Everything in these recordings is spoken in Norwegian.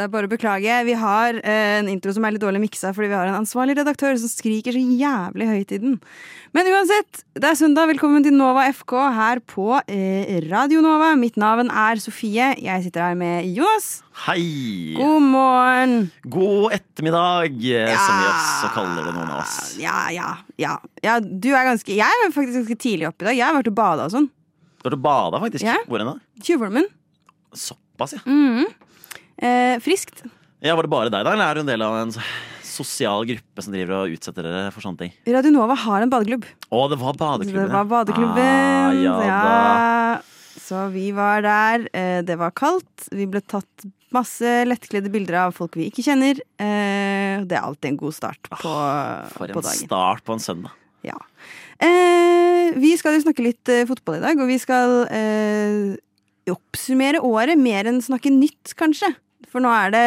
det er bare å beklage. Vi har eh, en intro som er litt dårlig miksa fordi vi har en ansvarlig redaktør som skriker så jævlig høyt i den. Men uansett, det er søndag. Velkommen til Nova FK her på eh, Radio Nova. Mitt navn er Sofie. Jeg sitter her med Jonas. Hei! God morgen. God ettermiddag, ja. som vi også kaller det, noen av oss. Ja, ja, ja. ja du er ganske Jeg er faktisk ganske tidlig oppe i dag. Jeg har vært og bada og sånn. Du har vært og bada, faktisk. Ja. Hvor hen da? Tjuvholmen. Såpass, ja. Mhm. Eh, friskt. ja. Var det bare deg, da? Eller er du en del av en sosial gruppe som driver og utsetter dere for sånne ting? Radio Nova har en badeklubb. Å, det var badeklubben. Det var badeklubben. Ah, ja, ja. Så vi var der. Eh, Det var kaldt. Vi ble tatt masse lettkledde bilder av folk vi ikke kjenner. Eh, Det er alltid en god start på, For på en start på en søndag. Ja. Eh, vi skal jo snakke litt fotball i dag, og vi skal eh, oppsummere året mer enn snakke nytt, kanskje. For nå er det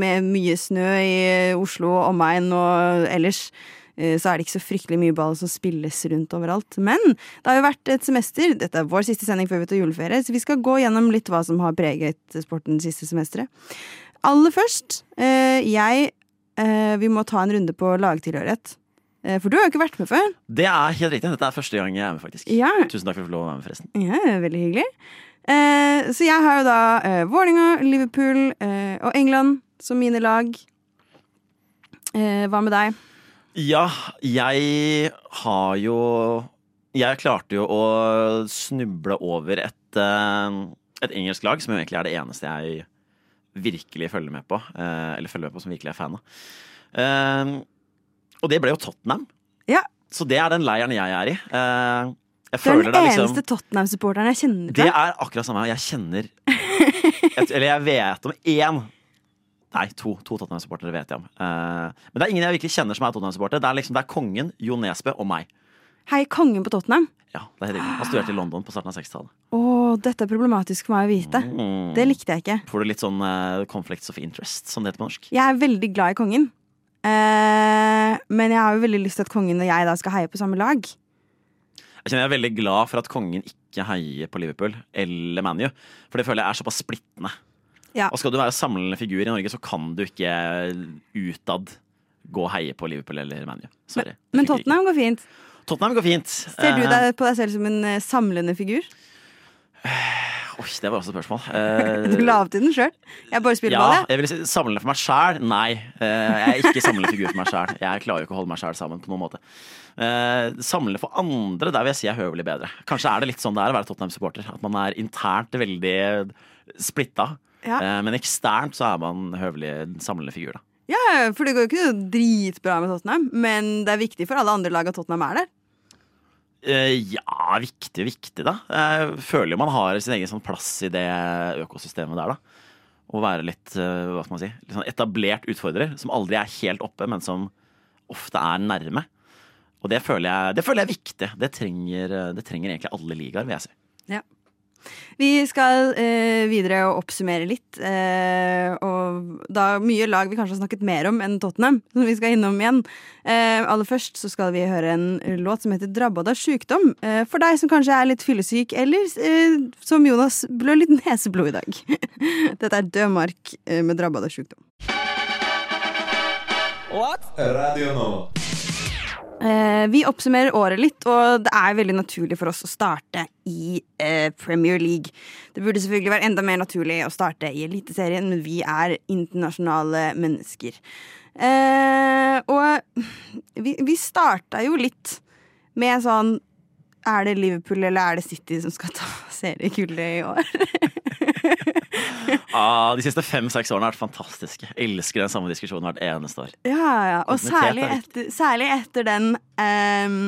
med mye snø i Oslo og omegn og ellers. eh, Så er det ikke så fryktelig mye ball som spilles rundt overalt. Men det har jo vært et semester. Dette er vår siste sending før vi tar juleferie, så vi skal gå gjennom litt hva som har preget sporten siste semesteret. Aller først, eh, jeg eh, Vi må ta en runde på lagtilhørighet. For du har jo ikke vært med før. Det er helt riktig. Dette er første gang jeg er med, faktisk. Ja, Tusen takk for at du får lov å være med, forresten. ja veldig hyggelig. Eh, så jeg har jo da eh, Vålerenga, Liverpool eh, og England som mine lag. Eh, hva med deg? Ja, jeg har jo Jeg klarte jo å snuble over et, eh, et engelsk lag, som egentlig er det eneste jeg virkelig følger med på. eh, Eller følger med på som virkelig er fan av. Eh, Og det ble jo Tottenham. Ja. Så det er den leiren jeg er i. Den liksom eneste Tottenham-supporteren jeg kjenner Det er akkurat samme. Jeg kjenner et, Eller jeg vet om én Nei, to, to Tottenham-supportere vet jeg om. Uh, men det er ingen jeg virkelig kjenner som er Tottenham-supporter. Det er liksom, det er kongen, Jo Nesbø og meg. Hei, kongen på Tottenham. Ja, det er. Han studerte i London på starten av 60-tallet. Oh, dette er problematisk for meg å vite. Mm. Det likte jeg ikke. Får du litt sånn uh, conflicts of interest, som det heter på norsk? Jeg er veldig glad i kongen. Uh, men jeg har jo veldig lyst til at kongen og jeg da skal heie på samme lag. Jeg kjenner jeg er veldig glad for at kongen ikke heier på Liverpool eller ManU. For det føler jeg er såpass splittende. Ja. Og skal du være samlende figur i Norge, så kan du ikke utad gå og heie på Liverpool eller ManU. Sorry. Men. Tottenham går fint. Tottenham går fint. Ser du Eh, deg på deg selv som en eh, samlende figur? Oi, det var også et spørsmål. Eh, Du la opp til den sjøl. Jeg bare spiller ja, ball, jeg. jeg vil si samlende for meg sjæl. Nei. Jeg er ikke samlende figur for meg sjæl. Jeg klarer jo ikke å holde meg sjæl sammen på noen måte. Eh, samlende for andre, der vil jeg si er høvelig bedre. Kanskje er det litt sånn det er å være Tottenham-supporter. At man er internt veldig splitta. Ja. Eh, men eksternt så er man høvelig samlende figur, da. Ja, for det går jo ikke noe dritbra med Tottenham, men det er viktig for alle andre lag at Tottenham er der. Eh, ja, viktig, viktig, da. Jeg føler jo man har sin egen sånn plass i det økosystemet der, da. Å være litt, hva skal man si, litt sånn etablert utfordrer, som aldri er helt oppe, men som ofte er nærme. Og det føler jeg, det føler jeg er viktig. Det trenger, det trenger egentlig alle ligaer, vil jeg si. Vi skal eh, videre og oppsummere litt. Eh, og da mye lag vi kanskje har snakket mer om enn Tottenham, som vi skal innom igjen. Eh, aller først så skal vi høre en låt som heter 'Drabbad av sjukdom'. Eh, for deg som kanskje er litt fyllesyk, eller eh, som Jonas blør litt neseblod i dag. Dette er Dødmark eh, med 'Drabbad av sjukdom'. Radio Nova. Eh, vi oppsummerer året litt, og det er veldig naturlig for oss å starte i eh, Premier League. Det burde selvfølgelig være enda mer naturlig å starte i Eliteserien, men vi er internasjonale mennesker. Eh, og vi, vi starta jo litt med sånn Er det Liverpool eller er det City som skal ta seriegullet i år? Ah, de siste fem-seks årene har vært fantastiske. Jeg elsker den samme diskusjonen hvert eneste år. Ja, ja. Og særlig er etter, særlig etter den um,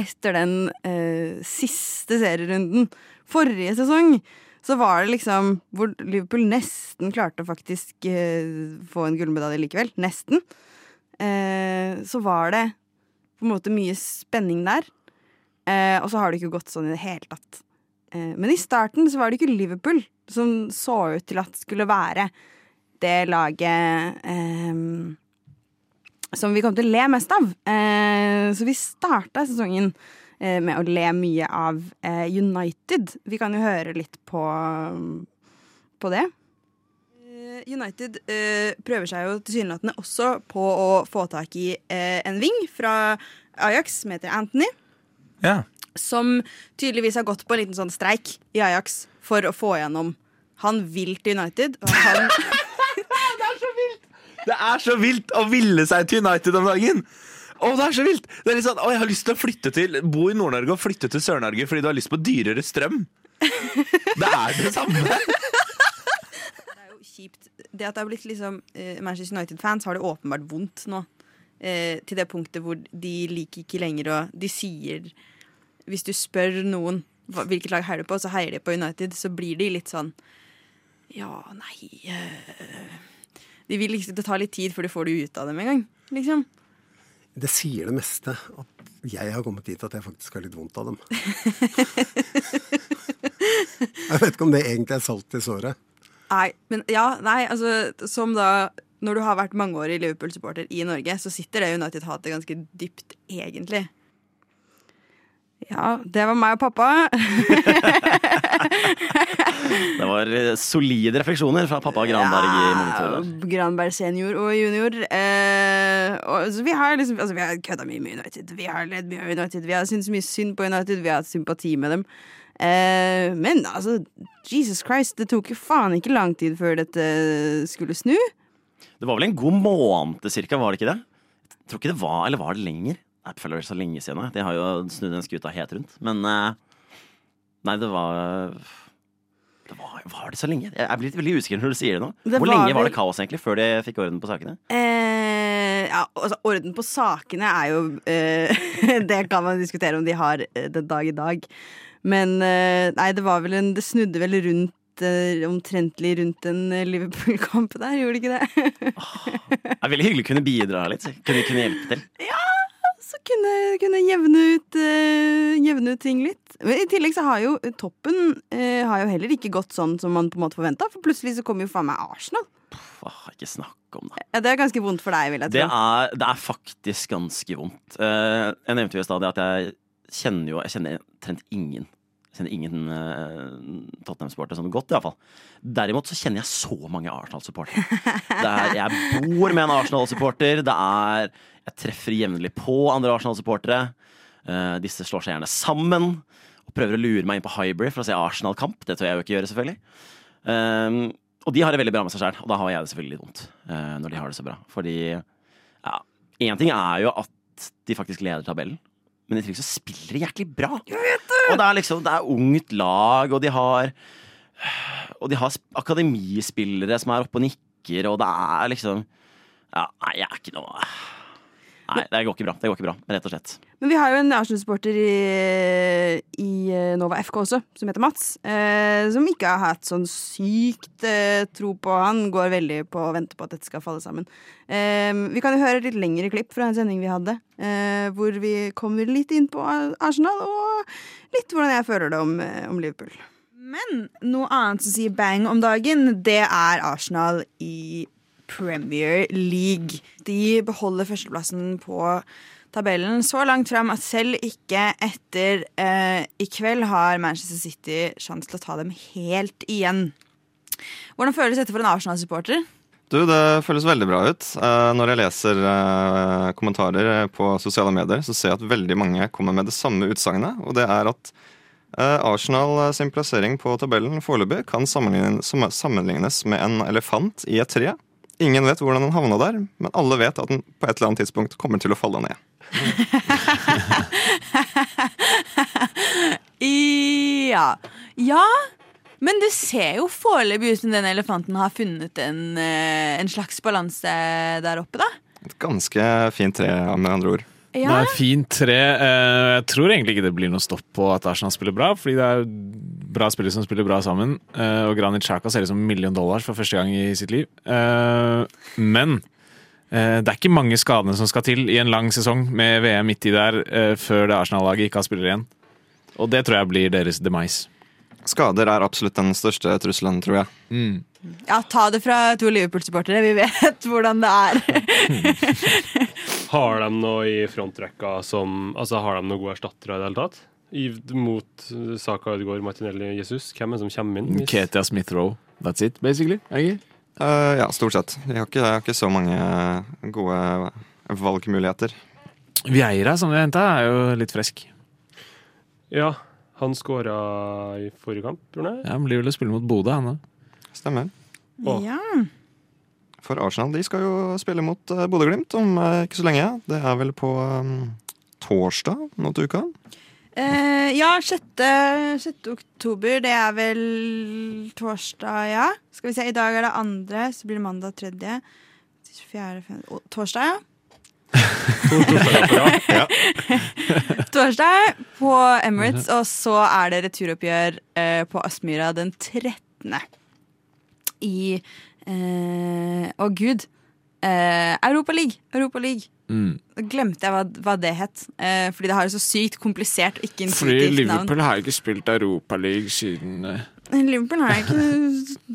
Etter den uh, siste serierunden forrige sesong, så var det liksom hvor Liverpool nesten klarte å faktisk eh, få en gullmedalje likevel. Nesten. Eh, så var det på en måte mye spenning der. Eh, og så har det ikke gått sånn i det hele tatt. Eh, men i starten så var det ikke Liverpool som så ut til at skulle være det laget eh, som vi kom til å le mest av. Eh, så vi starta sesongen eh, med å le mye av eh, United. Vi kan jo høre litt på, på det. United prøver seg jo tilsynelatende også på å få tak i en ving fra Ajax som heter Anthony. Ja. Som tydeligvis har gått på en liten sånn streik i Ajax for å få igjennom Han vil til United. Og han, Det er så vilt å ville seg til United om dagen! Å, det er så vilt! Det er litt sånn, å, Jeg har lyst til å flytte til Bo i Nord-Norge og flytte til Sør-Norge fordi du har lyst på dyrere strøm. Det er det samme. det er jo kjipt. Det at det har blitt liksom eh, Manchester United-fans, har det åpenbart vondt nå. Eh, til det punktet hvor de liker ikke lenger å De sier Hvis du spør noen hvilket lag heier du på, så heier de på United, så blir de litt sånn Ja, nei eh, De vil Det tar litt tid før du får det ut av dem en gang. Liksom. Det sier det meste at jeg har kommet dit at jeg faktisk har litt vondt av dem. jeg vet ikke om det egentlig er salt i såret. Nei, men ja, nei, altså Som da Når du har vært mangeårig Liverpool-supporter i Norge, så sitter det United-hatet ganske dypt, egentlig. Ja, det var meg og pappa. Det var eh, solide refleksjoner fra pappa Granberg i monitoren. Granberg senior og junior. Eh, og, så vi har liksom altså, Vi har kødda mye med United. Vi har ledd mye av United. Vi har syntes mye synd på United. Vi har hatt sympati med dem. Eh, men altså, Jesus Christ, det tok jo faen ikke lang tid før dette skulle snu. Det var vel en god måned cirka, var det ikke det? Jeg tror ikke det var, eller var det lenger? Det føler det så lenge siden nå. De har jo snudd den skuta helt rundt. Men eh, Nei, det var det var, var det så lenge? Jeg blir litt veldig usikker når du sier det nå. Det Hvor var lenge var det kaos egentlig før de fikk orden på sakene? Eh, ja, altså, orden på sakene er jo eh, Det kan man diskutere om de har eh, den dag i dag. Men eh, nei, det var vel en Det snudde vel rundt eh, omtrentlig rundt en eh, Liverpool-kamp der, gjorde det ikke det? Det er veldig hyggelig å kunne bidra litt. Kunne, kunne hjelpe til. Ja, Så kunne, kunne jevne, ut, uh, jevne ut ting litt. Men I tillegg så har jo toppen uh, har jo heller ikke gått sånn som man på en måte forventa. For plutselig så kommer jo faen meg Arsenal. Åh, ikke snakk om det. Ja, Det er ganske vondt for deg, vil jeg Det er, det er faktisk ganske vondt. Uh, jeg nevnte jo i stad at jeg kjenner jo Jeg kjenner trent ingen. Kjenner ingen uh, Tottenham-supportere som godt, iallfall. Derimot så kjenner jeg så mange Arsenal-supportere. Er- Jeg bor med en Arsenal-supporter. Det er Jeg treffer jevnlig på andre Arsenal-supportere. Uh, disse slår seg gjerne sammen og prøver å lure meg inn på Hybrid for å se Arsenal-kamp. Det tør jeg jo ikke gjøre, selvfølgelig. Um, og de har det veldig bra med seg sjøl, og da har jeg det selvfølgelig litt vondt. Uh, når de har det så bra. Fordi ja, én ting er jo at de faktisk leder tabellen, men i tillegg så spiller de jæklig bra. Og det er liksom, det er ungt lag, og de har Og de har akademispillere som er oppe og nikker, og det er liksom Ja, nei, jeg er ikke noe Nei, det går ikke bra. Det går ikke bra, rett og slett. Men vi har jo en Arsenal-supporter i, i eh, Nova FK også, som heter Mats. Eh, som ikke har hatt sånn sykt eh, tro på Han går veldig på å vente på at dette skal falle sammen. Eh, vi kan jo høre et litt lengre klipp fra en sending vi hadde, eh, hvor vi kommer litt inn på Arsenal, og litt hvordan jeg føler det om, eh, om Liverpool. Men noe annet som sier bang om dagen, det er Arsenal i Premier League. De beholder førsteplassen på tabellen så langt fram at selv ikke etter eh, i kveld har Manchester City sjanse til å ta dem helt igjen. Hvordan føles dette for en Arsenal-supporter? Du, Det føles veldig bra ut. Eh, Når jeg leser eh, kommentarer på sosiale medier, så ser jeg at veldig mange kommer med det samme utsagnet, og det er at eh, Arsenal sin plassering på tabellen foreløpig kan sammenlignes med en elefant i et tre. Ingen vet hvordan den havna der, men alle vet at den på et eller annet tidspunkt kommer til å falle ned. Ja. ja. Men det ser jo foreløpig ut som den elefanten har funnet en, eh, en slags balanse der oppe, da. Et ganske fint tre, med andre ord. Det Ja. er fint tre. Eh, Jeg tror egentlig ikke det blir noe stopp på at Arsenal spiller bra, fordi det er bra spillere som spiller bra sammen. Eh, Og Granit Xhaka ser ut som en million dollars for første gang i sitt liv. Eh, Men eh, det er ikke mange skadene som skal til i en lang sesong med VM midt i der før det Arsenal-laget ikke har spillere igjen. Og det tror jeg blir deres demise. Skader er absolutt den største trusselen, tror jeg. ja, ta det fra to Liverpool-supportere. Vi vet hvordan det er. Har de noe i frontrekka som Altså, har de noen gode erstattere i det hele tatt? I, mot Saka Ødegaard, Martinelli, Jesus? Hvem er det som kommer inn? hvis- Ketia Smith-Roe. That's it, basically. Ikke? Uh, ja, stort sett. Jeg har ikke, jeg har ikke så mange gode valgmuligheter. Vieira, som vi henta, er jo litt frisk. Ja, han skåra i forrige kamp, tror jeg. Ja, Han blir vel å spille mot Bodø, han òg. Stemmer. Å. Ja. For Arsenal de skal jo spille mot uh, Bodø-Glimt om eh, ikke så lenge. Det er vel på um, torsdag nå til uka. Eh, ja, 6. 6. oktober. Det er vel torsdag, ja. Skal vi se, i dag er det andre, så blir det mandag tredje. Fjerde, femte Torsdag, ja. Torsdag på Emirates, og så er det returoppgjør eh, på Aspmyra den 13. I eh, Å, gud. Eh, Europaliga. Europa League. Mm. Glemte jeg hva, hva det het. Eh, fordi det har jo så sykt komplisert ikke Fordi intuitivt navn. Liverpool har ikke spilt Europa League siden eh, Liverpool har ikke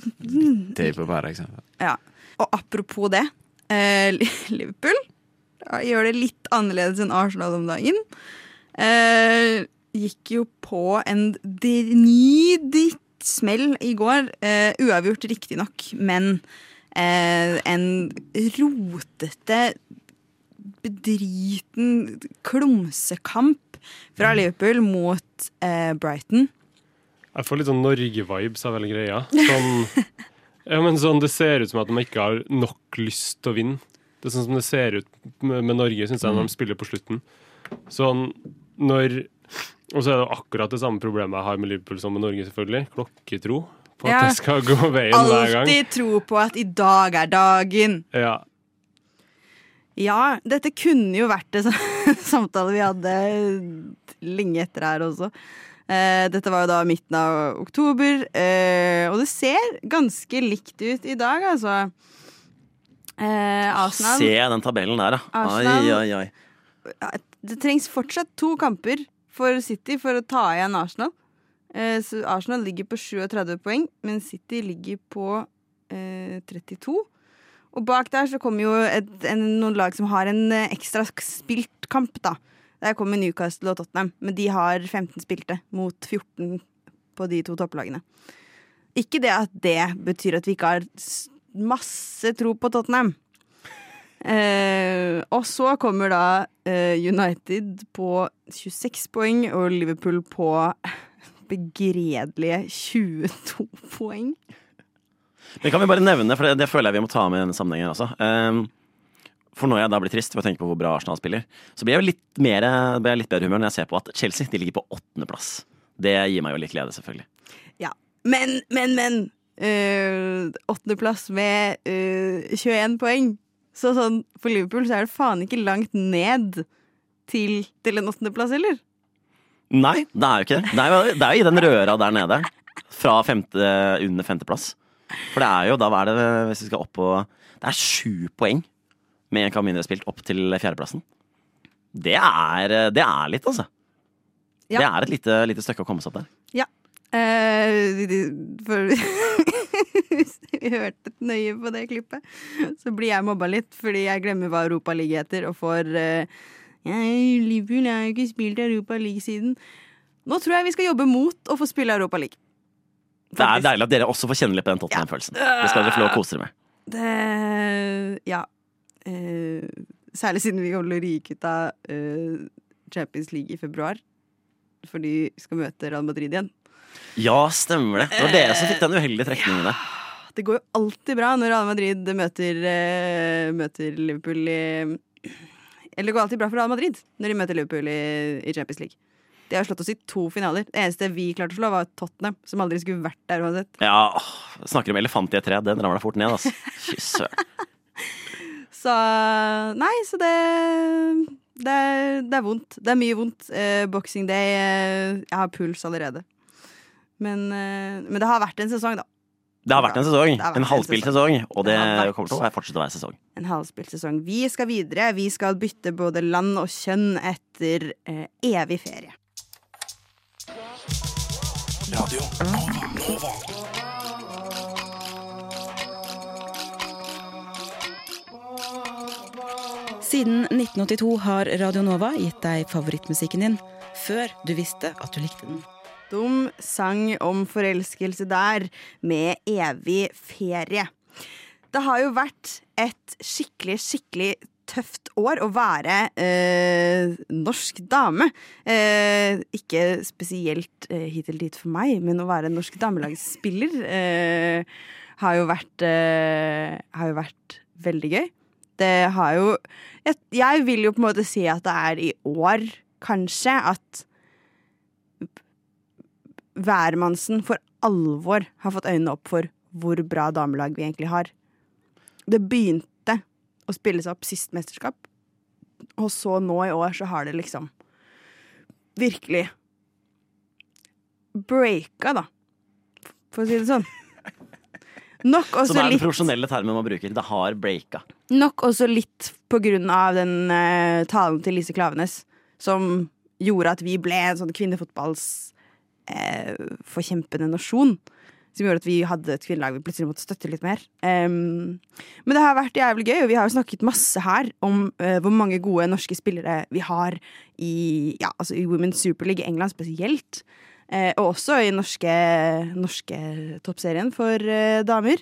det på bare eksempel. Ja. Og apropos det. Eh, Liverpool ja, gjør det litt annerledes enn Arsenal om dagen. Eh, gikk jo på en d- drittsmell i går. Uh, uavgjort, riktignok, men uh, en rotete, bedriten klumsekamp fra Liverpool mot uh, Brighton. Jeg får litt sånn Norge-vibes av hele greia. Sånn, ja, men sånn, det ser ut som at de ikke har nok lyst til å vinne. Det er sånn som det ser ut med, med Norge, syns jeg, når de spiller på slutten. Sånn når Og så er det akkurat det samme problemet jeg har med Liverpool som med Norge, selvfølgelig. Klokketro på at det skal gå veien hver gang. Alltid tro på at i dag er dagen. Ja. Ja, dette kunne jo vært en sånn samtale vi hadde lenge etter her også. Eh, dette var jo da midten av oktober, eh, og det ser ganske likt ut i dag, altså. Eh, Arsenal Se den tabellen der, da. Arsenal, ai, ai, ai. Det trengs fortsatt to kamper for City for å ta igjen Arsenal. Eh, så Arsenal ligger på 37 poeng, men City ligger på eh, 32. Og bak der så kommer jo et, en, noen lag som har en eh, ekstra spilt kamp, da. Der kommer Newcastle og Tottenham, men de har 15 spilte mot 14 på de to topplagene. Ikke det at det betyr at vi ikke har masse tro på Tottenham. Eh, og så kommer da eh, United på 26 poeng og Liverpool på begredelige 22 poeng. Det kan vi bare nevne, for det, det føler jeg vi må ta med i denne sammenhengen også. Um, for når jeg da blir trist ved å tenke på hvor bra Arsenal spiller, så blir jeg jo litt, mer, blir jeg litt bedre humør når jeg ser på at Chelsea de ligger på åttendeplass. Det gir meg jo litt glede, selvfølgelig. Ja. Men, men, men. Åttendeplass uh, med uh, 21 poeng. Så sånn, for Liverpool så er det faen ikke langt ned til, til en åttendeplass heller. Nei, det er jo ikke det. Det er jo, det er jo i den røra der nede. Fra femte, under femteplass. For det er jo, da er det, hvis vi skal opp på Det er sju poeng med en kamp mindre spilt opp til fjerdeplassen. Det er, det er litt, altså. Ja. Det er et lite, lite stykke å komme seg opp der. Ja. de- for Hvis vi hørte nøye på det klippet, så blir jeg mobba litt fordi jeg glemmer hva Europa League heter, og får uh, ja, Liverpool har jo ikke spilt Europa League siden. Nå tror jeg vi skal jobbe mot å få spille Europa League. Det er deilig at dere også får kjenne litt på den Tottenham-følelsen. Det skal dere få lov å kose dere med. Det Ja. Uh, særlig siden vi kommer til å ryke ut av eh, Champions League i februar. Fordi vi skal møte Real Madrid igjen. Ja, stemmer det. Det var dere som fikk den uheldige trekningen der. Det går jo alltid bra når Real Madrid møter, uh, møter Liverpool i Eller det går alltid bra for Real Madrid når de møter Liverpool i, i Champions League. De har slått oss i to finaler. Det eneste vi klarte å slå, var Tottenham, som aldri skulle vært der uansett. Ja, åh, Snakker om elefant i et tre. Den ramla fort ned, altså. Fy søren. Så Nei, så det det er, det er vondt. Det er mye vondt. Eh, Boxing Day eh, Jeg har puls allerede. Men, eh, men det har vært en sesong, da. Det har vært en sesong. En en halvspilt sesong. sesong. Og Det det kommer til å fortsette å være sesong. En halvspilt sesong. Vi skal videre. Vi skal bytte både land og kjønn etter eh, evig ferie. Siden 1982 har Radio Nova gitt deg favorittmusikken din før du visste at du likte den. Dum sang om forelskelse der, med evig ferie. det har jo vært et skikkelig, skikkelig tøft år å være eh, norsk dame. Eh, ikke spesielt eh, hit eller dit for meg, men å være norsk damelagsspiller eh, har, jo vært, eh, har jo vært veldig gøy. Det har jo jeg, jeg vil jo på en måte si at det er i år, kanskje, at hvermannsen for alvor har fått øynene opp for hvor bra damelag vi egentlig har. Det begynte å spilles opp sist mesterskap, og så nå i år så har det liksom virkelig breaka, da. For å si det sånn. Nok også Som også er den litt profesjonelle termen man bruker. Det har breaka. Nok også litt på grunn av den uh, talen til Lise Klavenes, som gjorde at vi ble en sånn kvinnefotballs eh, forkjempende nasjon. Som gjorde at vi hadde et kvinnelag vi plutselig måtte støtte litt mer. Um, men det har vært jævlig gøy, og vi har jo snakket masse her om uh, hvor mange gode norske spillere vi har i, ja, altså i Women's Super League England spesielt. Uh, og også i norske, norske toppserien for uh, damer.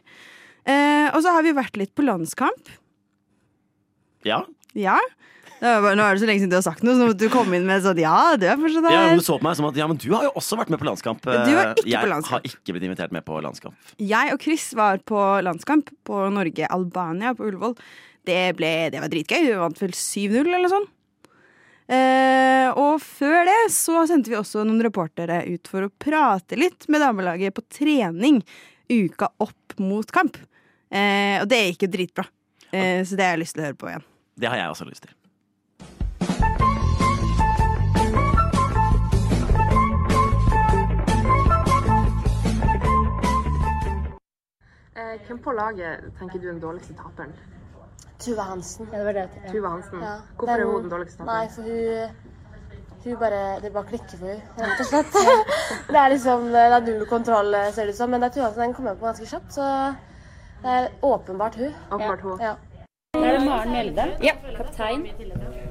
Og så har vi vært litt på landskamp. Ja. Ja. Bare, nå er det så lenge siden du har sagt noe, så måtte du komme inn med sånn Ja, du er fortsatt ja, her. men Du så på meg som at ja, men du har jo også vært med på landskamp. Du var ikke jeg på landskamp. har ikke blitt invitert med på landskamp. Jeg og Chris var på landskamp på Norge-Albania på Ullevål. Det, ble, det var dritgøy. Vi vant vel 7-0 eller sånn. Eh, og før det så sendte vi også noen reportere ut for å prate litt med damelaget på trening uka opp mot kamp. Eh, og det gikk jo dritbra. Eh, så det har jeg lyst til å høre på igjen. Det har jeg også lyst til. Hvem på laget tenker du er den dårligste taperen? Tuva Hansen. Ja, det var det. Ja. Tuva Hansen. Ja. Hvorfor er hun den dårligste taperen? Nei, for hun, hun bare, Det bare klikker for henne, rett og slett. det er liksom, det er null kontroll, ser det ut som. Men det er Tuva Hansen den kommer på ganske kjapt, så det er åpenbart hun. Åpenbart hun. Ja. Er det Maren Mjelde. Ja. Kaptein.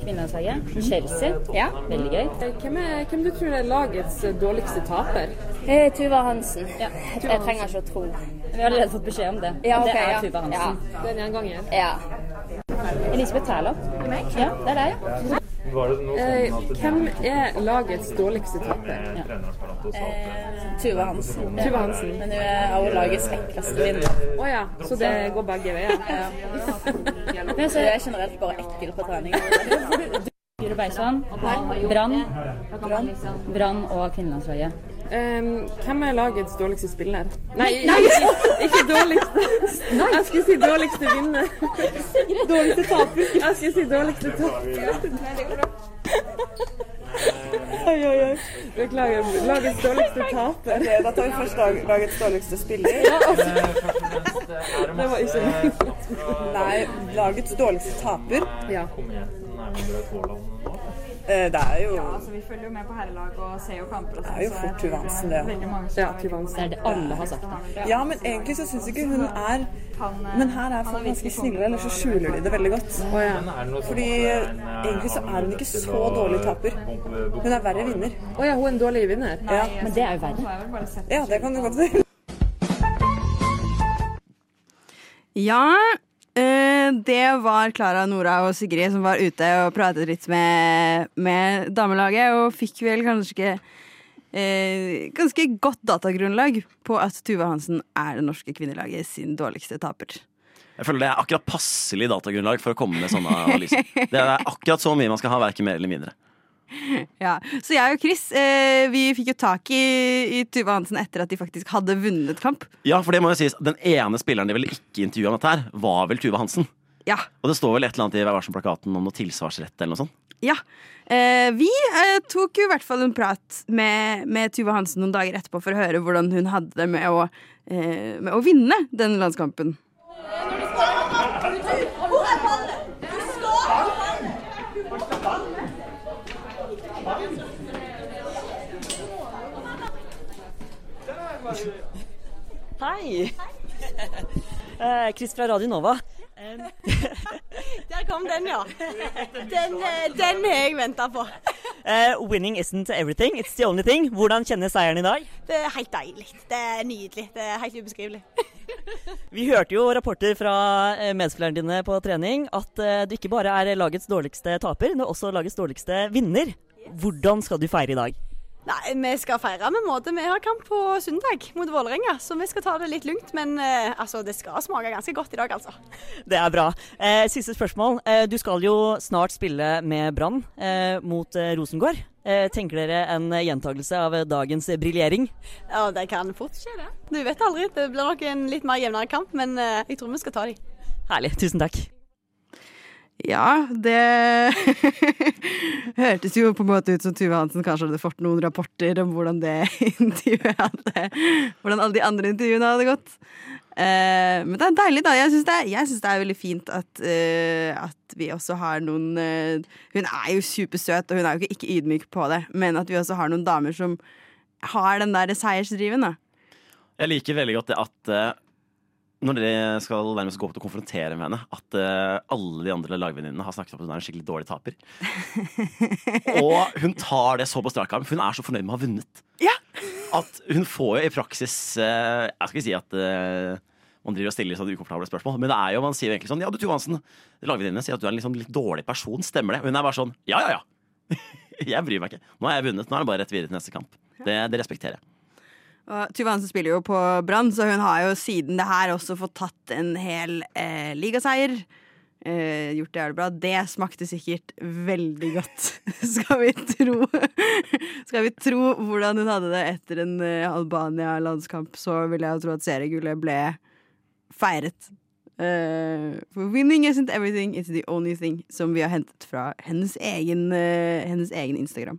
Kvinnelandslaget. Chelsea. Ja, veldig gøy. Hvem, er, hvem du tror er lagets dårligste taper? Eh, Tuva Hansen. Ja. Jeg trenger ikke å tro. Vi har allerede fått beskjed om det. Ja, okay, det er ja. Tuva Hansen. Det er en gjenganger. Ja. Elisabeth Tæler. Ja, det er deg, ja. Eh, hvem er lagets dårligste taper? Tuva Hansen. Tuva Hansen. Men hun er også lagets ekleste vinner. Å ja, så det går begge veier? Men så er generelt bare ekkel på trening. Jure Beisvann. Brann. Brann og kvinnelandslaget. Um, hvem er lagets dårligste spiller? Nei, ikke, ikke dårligste. Jeg skulle si dårligste vinner. Dårligste taper. Jeg skulle si dårligste taper. Oi, oi, oi. Beklager. Lagets dårligste taper. da tar vi først lag, lagets dårligste spiller. Ja, altså. Det var ikke Nei, lagets dårligste taper. Ja. Eh, Det er jo Ja, Altså, vi følger jo med på herrelag og ser jo kamper og Det sånn. er jo fort Tuvansen, det. Ja, Tuvansen Det er det alle har sagt. da. Ja, men egentlig så syns ikke hun er Men her er folk ganske snille, eller så skjuler de det veldig godt. Fordi eh, egentlig så er hun ikke så dårlig taper. Hun er verre vinner. Å ja, hun er en dårlig vinner? Ja, Men det er jo verre. Er ja det kan du godt si. Ja, eh, det var Klara, Nora og Sigrid som var ute og pratet litt med, med damelaget, og fikk vel kanskje eh, ganske godt datagrunnlag på at Tuva Hansen er det norske kvinnelaget sin dårligste taper. Jeg føler det er akkurat passelig datagrunnlag for å komme med sånne analyser. Det er akkurat så mye man skal ha, verken mer eller mindre. Ja, Så jeg og Chris eh, vi fikk jo tak i, i Tuva Hansen etter at de faktisk hadde vunnet kamp. Ja, for det må jo sies, Den ene spilleren de vel ikke intervjua om dette her, var vel Tuva Hansen. Ja. Og det står vel et eller annet i Vær varsom-plakaten om noe tilsvarsrett eller noe sånt. Ja. Eh, vi eh, tok jo i hvert fall en prat med, med Tuva Hansen noen dager etterpå for å høre hvordan hun hadde det med å, eh, med å vinne den landskampen. Hei! Eh, Chris fra Radio Nova. Der kom den, ja. Den, eh, den har jeg venta på. Uh, winning isn't everything, it's the only thing. Hvordan kjennes seieren i dag? Det er helt deilig. Det er nydelig. Det er helt ubeskrivelig. Vi hørte jo rapporter fra eh, medspillerne dine på trening at du ikke bare er lagets dårligste taper, men også lagets dårligste vinner. Hvordan skal du feire i dag? Nei, vi skal feire med måte. Vi har kamp på søndag mot Vålerenga, så vi skal ta det litt lugnt. Men eh, altså, det skal smake ganske godt i dag, altså. Det er bra. Eh, siste spørsmål. Eh, du skal jo snart spille med Brann eh, mot eh, Rosengård. Eh, tenker dere en gjentagelse av dagens briljering? Ja, det kan fort skje, det. Du vet aldri. Det blir nok en litt mer jevnere kamp, men jeg tror vi skal ta de. Herlig. Tusen takk. Ja, det hørtes jo på en måte ut som Tuve Hansen kanskje hadde fått noen rapporter om hvordan det intervjuet hadde Hvordan alle de andre intervjuene hadde gått. Eh, men det er deilig, da. Jeg syns det, det er veldig fint at, uh, at vi også har noen uh, Hun er jo supersøt, og hun er jo ikke, ikke ydmyk på det, men at vi også har noen damer som har den der seiersdriven, da. Jeg liker veldig godt det at eh, når dere skal nærmest gå opp og konfrontere med henne, at uh, alle de andre lagvenninnene har snakket om at hun er en skikkelig dårlig taper. og hun tar det så på strak arm, for hun er så fornøyd med å ha vunnet. Ja. At hun får jo i praksis uh, Jeg skal ikke si at uh, man driver og stiller sånne ukomfortable spørsmål, men det er jo, man sier jo egentlig sånn Ja, du Tuve Hansen, lagvenninnene sier at du er en liksom litt dårlig person, stemmer det? Og hun er bare sånn Ja, ja, ja. jeg bryr meg ikke. Nå har jeg vunnet, nå er det bare rett videre til neste kamp. Det, det respekterer jeg. Og Tuva Hansen spiller jo på Brann, så hun har jo siden det her også fått tatt en hel eh, ligaseier. Eh, gjort det jævlig bra. Det smakte sikkert veldig godt, skal vi tro. skal vi tro hvordan hun hadde det etter en eh, Albania-landskamp, så vil jeg jo tro at seriegullet ble feiret. Eh, for winning isn't everything, it's the only thing, som vi har hentet fra hennes egen, eh, hennes egen Instagram.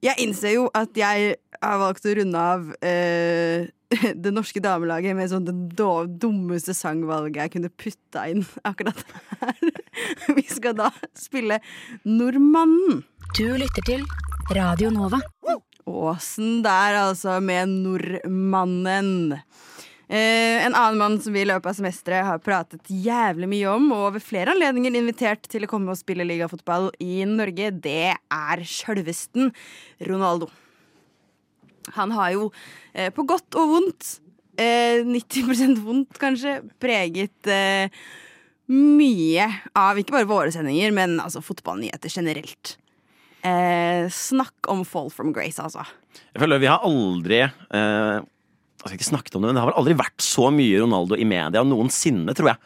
Jeg innser jo at jeg har valgt å runde av eh, det norske damelaget med sånn det dummeste sangvalget jeg kunne putta inn akkurat her. Vi skal da spille Nordmannen. Du lytter til Radio Nova. Åsen der, altså, med Nordmannen. Eh, en annen mann som vi i løpet av semesteret har pratet jævlig mye om, og ved flere anledninger invitert til å komme og spille ligafotball i Norge, det er sjølvesten Ronaldo. Han har jo, eh, på godt og vondt, eh, 90 vondt kanskje, preget eh, mye av ikke bare våre sendinger, men altså fotballnyheter generelt. Eh, snakk om fall from grace, altså. Jeg føler Vi har aldri eh, altså ikke snakket om det, men det har vel aldri vært så mye Ronaldo i media noensinne, tror jeg,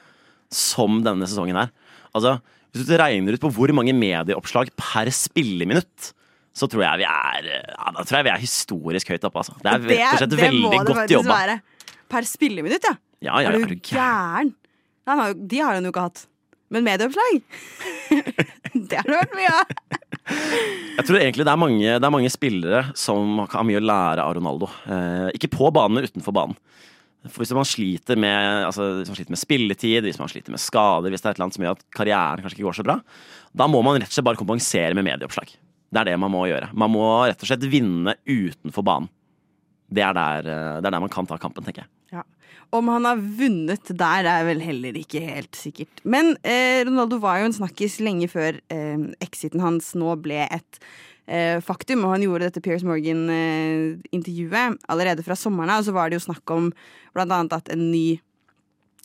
som denne sesongen her. Altså, Hvis du regner ut på hvor mange medieoppslag per spilleminutt, så tror jeg vi er ja, da tror jeg vi er historisk høyt oppe. Altså. Det er rett og slett veldig godt jobba. Per spilleminutt, ja. Ja, ja, er du gæren? Nei, de har han jo ikke hatt. Men medieoppslag? det har det vært mye av. Jeg tror egentlig det er mange, det er mange spillere som har mye å lære av Ronaldo. Eh, ikke på banen, men utenfor banen. For hvis man sliter med, altså, hvis man sliter med spilletid, hvis man sliter med skader, hvis det er et eller annet som gjør at karrieren kanskje ikke går så bra, da må man rett og slett bare kompensere med medieoppslag. Det er det man må gjøre. Man må rett og slett vinne utenfor banen. Det er der, eh, det er der man kan ta kampen, tenker jeg. Ja. Om han har vunnet der, er vel heller ikke helt sikkert. Men eh, Ronaldo var jo en snakkis lenge før eh, exiten hans nå ble et eh, faktum. Og han gjorde dette Piers Morgan-intervjuet allerede fra sommeren av. Og så var det jo snakk om blant annet at en ny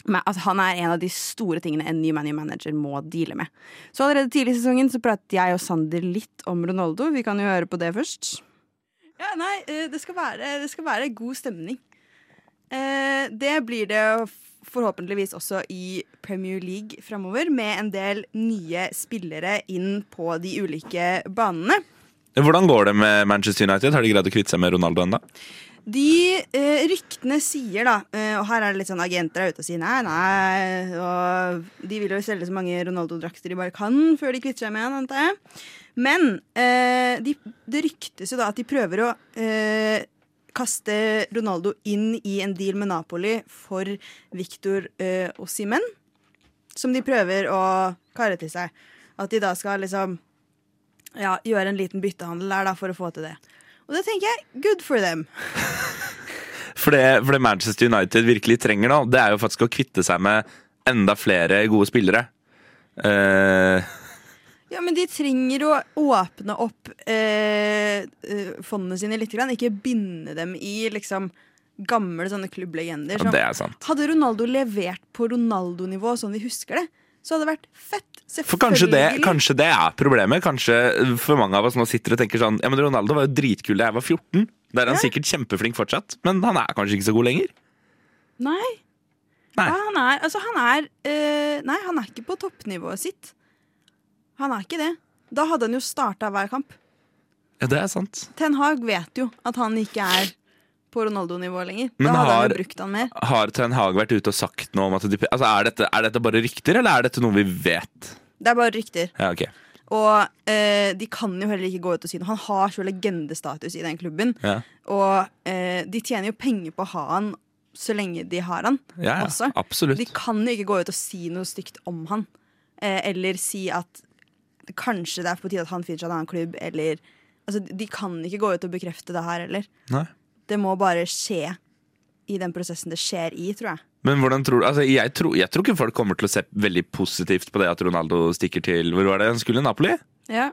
at han er en av de store tingene en ny manager må deale med. Så allerede tidlig i sesongen så pratet jeg og Sander litt om Ronaldo. Vi kan jo høre på det først. Ja, nei, eh, det skal være, det skal være god stemning. Eh, det blir det forhåpentligvis også i Premier League framover, med en del nye spillere inn på de ulike banene. Hvordan går det med Manchester United? Har de greid å kvitte seg med Ronaldo ennå? De eh, ryktene sier, da, eh, og her er det litt sånn agenter er ute og sier nei, nei, og de vil jo selge så mange Ronaldo-drakter de bare kan før de kvitter seg med han, antar jeg. Men eh, de, det ryktes jo da at de prøver å eh, kaste Ronaldo inn i en deal med Napoli for Victor eh, Simen, som de prøver å karre til seg. At de da skal liksom ja, gjøre en liten byttehandel der da for å få til det. Og det tenker jeg, good for them. For det, for det Manchester United virkelig trenger nå, det er jo faktisk å kvitte seg med enda flere gode spillere. Eh, Ja, men de trenger å åpne opp eh, eh, fondene sine litt. Grann. Ikke binde dem i liksom gamle sånne klubblegender. Ja, som-. Hadde Ronaldo levert på Ronaldo-nivå sånn vi husker det, så hadde det vært fett. For kanskje det, kanskje det er problemet. Kanskje for mange av oss nå sitter og tenker sånn Ja, men Ronaldo var jo dritkul da jeg var 14. Da er han sikkert kjempeflink fortsatt, men han er kanskje ikke så god lenger. Nei. Ja, han er, altså, han er øh, Nei, han er ikke på toppnivået sitt. Han er ikke det. Da hadde han jo starta hver kamp. Ja, det er sant. Ten Hag vet jo at han ikke er på Ronaldo-nivå lenger. Men da hadde har- han jo brukt han mer. Har Ten Hag vært ute og sagt noe om at de, altså, er, dette, er dette bare rykter, eller er dette noe vi vet? Det er bare rykter. Ja, okay. Og eh, de kan jo heller ikke gå ut og si noe. Han har så legendestatus i den klubben. Ja. Og eh, de tjener jo penger på å ha han så lenge de har han. Ja, ja, absolutt. De kan jo ikke gå ut og si noe stygt om han. Eh, eller si at kanskje det er på tide at han finner seg en annen klubb, eller altså, De kan ikke gå ut og bekrefte det her heller. Nei. Det må bare skje i den prosessen det skjer i, tror jeg. Men hvordan tror du altså, jeg, tror, jeg tror ikke folk kommer til å se veldig positivt på det at Ronaldo stikker til Hvor var det han skulle? Napoli? Ja.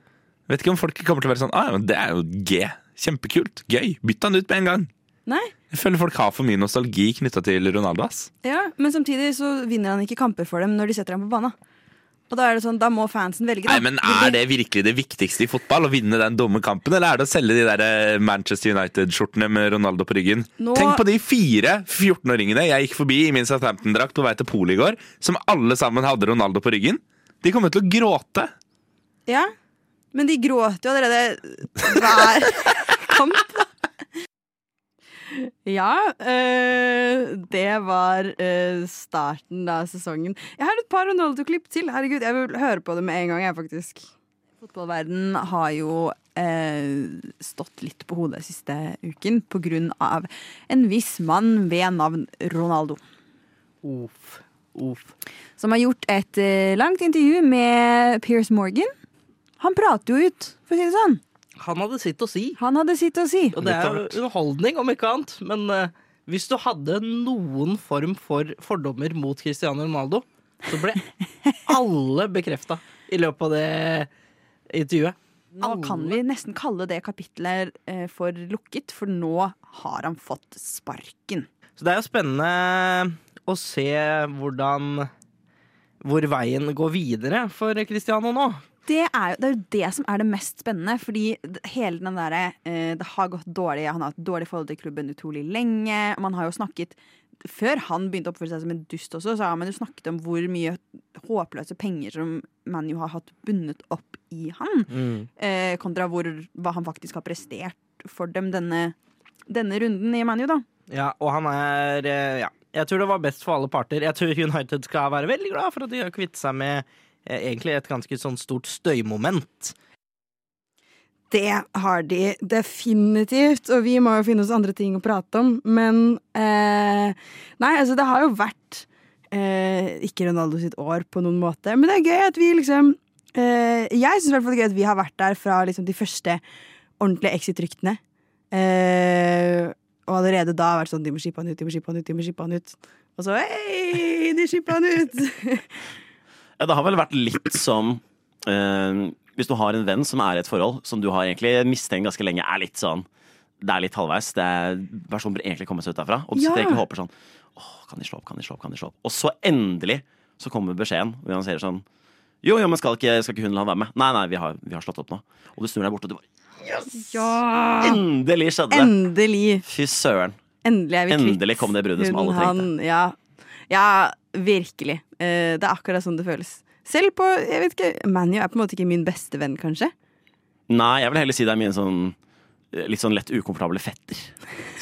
Vet ikke om folk kommer til å være sånn ah, men Det er jo G. Kjempekult. Gøy. Bytt han ut med en gang. Nei. Jeg føler folk har for mye nostalgi knytta til Ronaldo. ass. Ja, Men samtidig så vinner han ikke kamper for dem når de setter ham på banen. Og da er det sånn, da må fansen velge. Da. Nei, men Er det virkelig det viktigste i fotball? Å vinne den dumme kampen? Eller er det å selge de der eh, Manchester United-skjortene med Ronaldo på ryggen? Nå- Tenk på de fire 14-åringene jeg gikk forbi i min Southampton-drakt på vei til polet i går, som alle sammen hadde Ronaldo på ryggen. De kommer til å gråte. Ja, men de gråter jo allerede hver kamp. Ja, øh, det var øh, starten av sesongen. Jeg har et par Ronaldo-klipp til. Herregud, Jeg vil høre på det med en gang. jeg faktisk Fotballverden har jo øh, stått litt på hodet siste uken på grunn av en viss mann ved navn Ronaldo. Uff. Uff. Som har gjort et langt intervju med Piers Morgan. Han prater jo ut, for å si det sånn. Han hadde sitt å si. Han hadde sitt å si. Og det er underholdning, om ikke annet. Men uh, hvis du hadde noen form for fordommer mot Cristiano Ronaldo, så ble alle bekrefta i løpet av det intervjuet. Nå kan vi nesten kalle det kapitlet eh, for lukket, for nå har han fått sparken. Så det er jo spennende å se hvordan Hvor veien går videre for Cristiano nå. Det er, jo, det er jo det som er det mest spennende, fordi hele den derre eh, Det har gått dårlig, han har hatt dårlig forhold til klubben utrolig lenge. Man har jo snakket Før han begynte å oppføre seg som en dust også, så har man jo snakket om hvor mye håpløse penger som man jo har hatt bundet opp i han. Mm. Eh, kontra hvor, hva han faktisk har prestert for dem denne, denne runden i ManU, da. Ja, og han er eh, Ja. Jeg tror det var best for alle parter. Jeg tror United skal være veldig glad for at de har kvittet seg med egentlig et ganske sånn stort støymoment. Det har de definitivt, og vi må jo finne oss andre ting å prate om. Men eh, Nei, altså, det har jo vært eh, ikke Ronaldo sitt år på noen måte. Men det er gøy at vi liksom eh, Jeg syns det er gøy at vi har vært der fra liksom, de første ordentlige exit-ryktene. Eh, og allerede da har vært sånn De må skippe han ut, de må skippe han ut, de må skippe han ut. Og så hei, de skippa han ut! Ja, det har vel vært litt som eh, Hvis du har en venn som er i et forhold som du har egentlig mistenkt ganske lenge er litt sånn Det er litt halvveis. Det er, Personen bør egentlig komme seg ut derfra. Og du sitter egentlig og håper sånn Åh, kan de slå opp, kan de slå opp, kan de slå opp? Og så endelig så kommer beskjeden og han sier sånn Jo, jo, men skal ikke, skal ikke hun la han være med? Nei, nei, vi har, vi har slått opp nå. Og du snur deg bort, og du bare Ja! Endelig skjedde det! Endelig. Fy søren. Endelig er vi kvitt Endelig kom det bruddet som alle trengte. han, ja. Ja, virkelig. Eh, det er akkurat sånn det føles. Selv på jeg vet ikke, Manu er på en måte ikke min beste venn, kanskje. Nei, jeg vil heller si det er min sånn litt sånn lett ukomfortable fetter.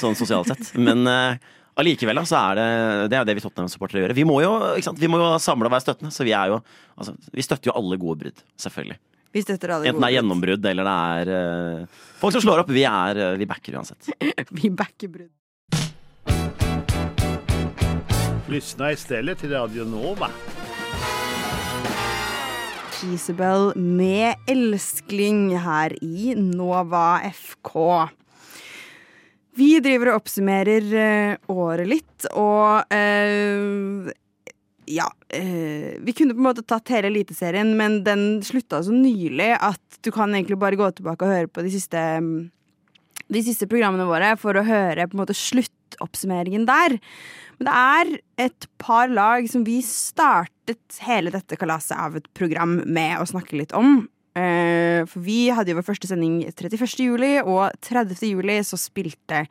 Sånn sosialt sett. Men eh, allikevel, så er det Det er det vi Tottenham-supportere gjør. Vi må jo? Vi må jo samle og være støttende, så vi er jo altså, Vi støtter jo alle gode brudd. Selvfølgelig. Vi støtter alle Enten det er gjennombrudd eller det er uh, folk som slår opp. Vi, er, uh, vi backer uansett. Vi backer brudd. Lyssna istället till Radio Nova. Isabel med elskling her i Nova FK. Vi driver og oppsummerer eh, året litt, og eh, ja eh, Vi kunne på en måte tatt hele Eliteserien, men den slutta så nylig at du kan egentlig bare gå tilbake og høre på de siste, de siste programmene våre for å høre på en måte sluttåret sluttoppsummeringen der. Men det er et par lag som vi startet hele dette kalaset av et program med å snakke litt om. Eh, For vi hadde jo vår første sending 31. juli, og 30. juli så spilte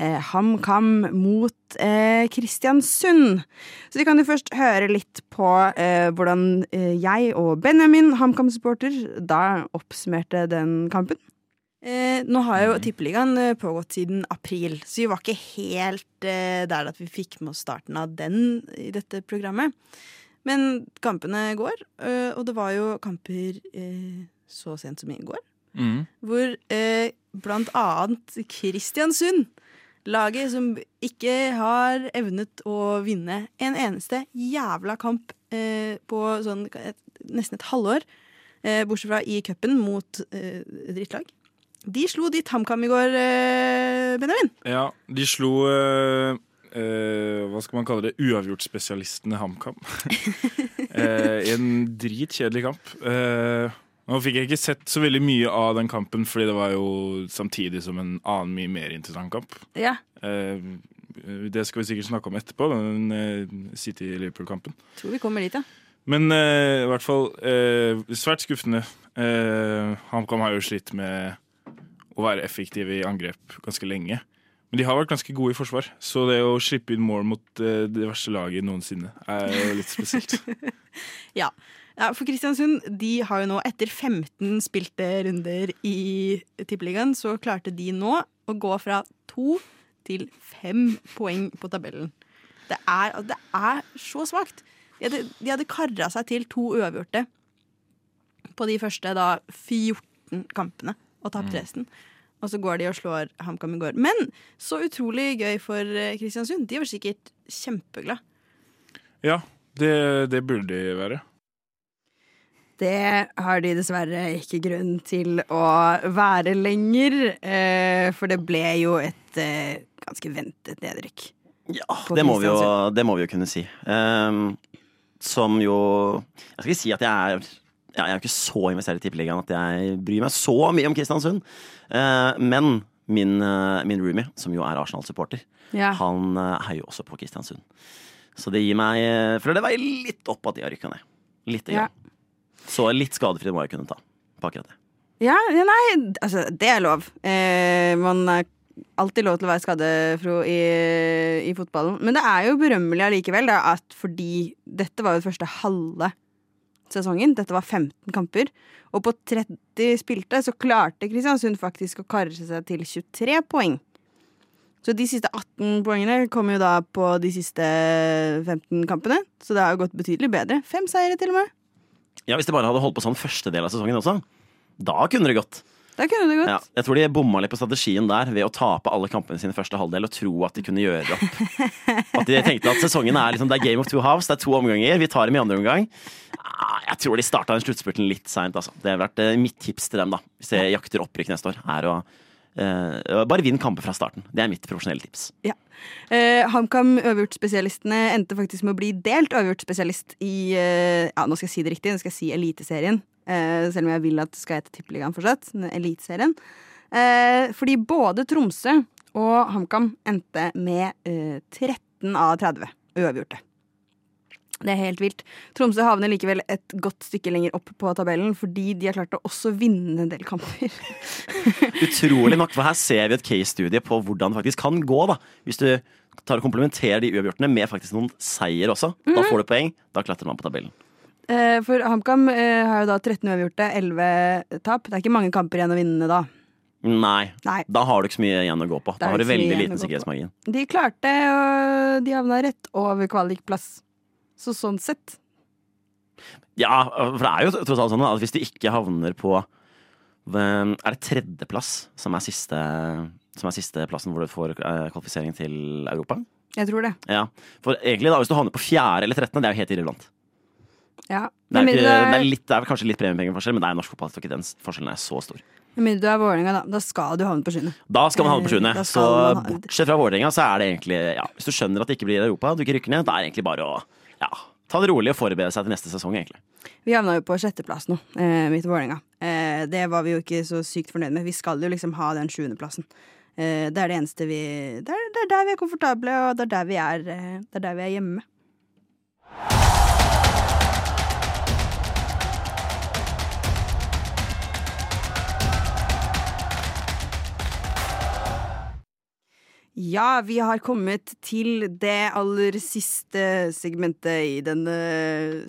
eh, HamKam mot eh, Kristiansund. Så vi kan jo først høre litt på hvordan jeg og Benjamin, HamKam-supporter, da oppsummerte den kampen. Eh, nå har jo Tippeligaen eh, pågått siden april, så vi var ikke helt eh, der at vi fikk med oss starten av den i dette programmet. Men kampene går, eh, og det var jo kamper eh, så sent som i går. Mm. Hvor eh, blant annet Kristiansund, laget som ikke har evnet å vinne en eneste jævla kamp eh, på sånn et, nesten et halvår, bortsett fra i cupen mot drittlag. De slo ditt HamKam i går, eh, Benjamin. Ja, de slo uh, uh, Hva skal man kalle det? Uavgjort-spesialistene HamKam. uh, en dritkjedelig kamp. Nå fikk jeg ikke sett så veldig mye av den kampen, fordi det var jo samtidig som en annen mye mer interessant kamp. Ja. Det skal vi sikkert snakke om etterpå, den City-Liverpool-kampen. Tror vi kommer dit, ja. Men i hvert fall svært skuffende. HamKam har jo slitt med å være effektive i angrep ganske lenge. Men de har vært ganske gode i forsvar, så det å slippe inn mål mot eh, det verste laget noensinne er litt spesielt. Ja. ja, for Kristiansund de har jo nå, etter 15 spilte runder i Tippeligaen, så klarte de nå å gå fra to til fem poeng på tabellen. Det er, det er så svakt. De hadde, de hadde kara seg til to uavgjorte på de første da 14 kampene og tapt resten. Og så går de og slår HamKam i går. Men så utrolig gøy for eh, Kristiansund. De var sikkert kjempeglade. Ja, det, det burde de være. Det har de dessverre ikke grunn til å være lenger, eh, for det ble jo et eh, ganske ventet nedrykk. Ja, det må, vi jo, det må vi jo kunne si. Ehm, som jo Jeg skal ikke si at jeg er ja, Jeg er jo ikke så investert i Tippeligaen at jeg bryr meg så mye om Kristiansund. Eh, men min, eh, min roomie, som jo er Arsenal-supporter, Ja. han eh, heier jo også på Kristiansund. Så det gir meg For det veier litt opp at de har rykka ned. Litt. Ja. Så litt skadefri må jeg kunne ta på akkurat det. Ja, ja, nei, altså, det er lov. Eh, man er alltid lov til å være skadefro i, i fotballen. Men det er jo berømmelig allikevel, da, at fordi dette var jo det første halve sesongen. Dette var 15 kamper. Og på 30 spilte så klarte Kristiansund faktisk å karre seg til 23 poeng. Så de siste 18 poengene kom jo da på de siste 15 kampene. Så det har jo gått betydelig bedre. Fem seire til og med. Ja, Hvis de bare hadde holdt på sånn første del av sesongen også, da kunne det gått. Da kunne det godt. Ja, jeg tror de bomma litt på strategien der ved å tape alle kampene sine første halvdel og tro at de kunne gjøre det opp. At de tenkte at sesongen er liksom, det er game of two halves, det er to omganger, vi tar dem i andre omgang. Jeg tror de starta den sluttspurten litt seint. Altså. Det har vært eh, mitt tips til dem da hvis jeg jakter opprykk neste år. Er å eh, bare vinn kamper fra starten. Det er mitt profesjonelle tips. Ja. Eh, HamKam Øvert-spesialistene endte faktisk med å bli delt Øvert-spesialist i eh, Ja, nå skal jeg si det riktig, nå skal jeg si Eliteserien. Eh, selv om jeg vil at det skal hete Tippeligaen fortsatt. Eliteserien. Eh, fordi både Tromsø og HamKam endte med eh, 13 av 30 uavgjorte. Det er helt vilt. Tromsø havner likevel et godt stykke lenger opp på tabellen fordi de har klart å også vinne en del kamper. Utrolig nok, for her ser vi et case-studie på hvordan det faktisk kan gå. da Hvis du tar og komplementerer de uavgjortene med faktisk noen seier også. Da Mhm. får du poeng. Da klatrer man på tabellen. Eh, for HamKam eh, har jo da 13 uavgjorte, 11 tap. Det er ikke mange kamper igjen å vinne da. Nei. Nei. Da har du ikke så mye igjen å gå på. Da har du veldig liten sikkerhetsmargin. De klarte, og de havna rett over kvalikplass. Så sånn sett. Ja, for det er jo tross alt sånn at hvis du ikke havner på Er det tredjeplass som er siste, som er siste plassen hvor du får eh, kvalifisering til Europa? Jeg tror det. Ja, For egentlig da, hvis du havner på fjerde eller trettende, det er jo helt irrelevant. Ja. Det er, ikke, det er, litt, det er kanskje litt premiepengeforskjell, men det er norsk fotball. ikke den forskjellen er så stor. Men du er Vålerenga, da. Da skal du havne på sjuende. Da skal man havne på sjuende. Eh, Så ha- bortsett fra Vålerenga, så er det egentlig ja, Hvis du skjønner at det ikke blir Europa, du ikke rykker ned, da er det egentlig bare å ja, ta det rolig og forberede seg til neste sesong, egentlig. Vi havna jo på sjetteplass nå, eh, i Vålerenga. Eh, det var vi jo ikke så sykt fornøyd med. Vi skal jo liksom ha den sjuendeplassen. Eh, det er det eneste vi Det er det er der vi er komfortable, og det er der vi er, eh, det er, der vi er hjemme. Ja, vi har kommet til det aller siste segmentet i denne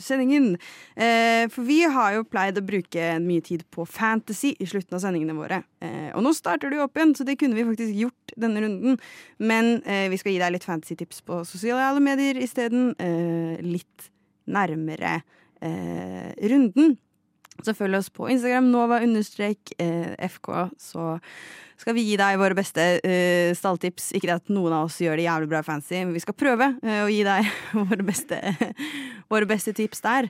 sendingen. Eh, for vi har jo pleid å bruke mye tid på fantasy i slutten av sendingene våre. Eh, og nå starter jo opp igjen, så det kunne vi faktisk gjort denne runden. Men eh, vi skal gi deg litt fantasy-tips på sosiale medier isteden. Eh, litt nærmere eh, runden. å følge oss på Instagram, Nova understrek eh, så skal vi gi deg våre beste eh, stalltips. Ikke at noen av oss gjør det jævlig bra fancy, men vi skal prøve eh, å gi deg våre beste, våre beste tips der.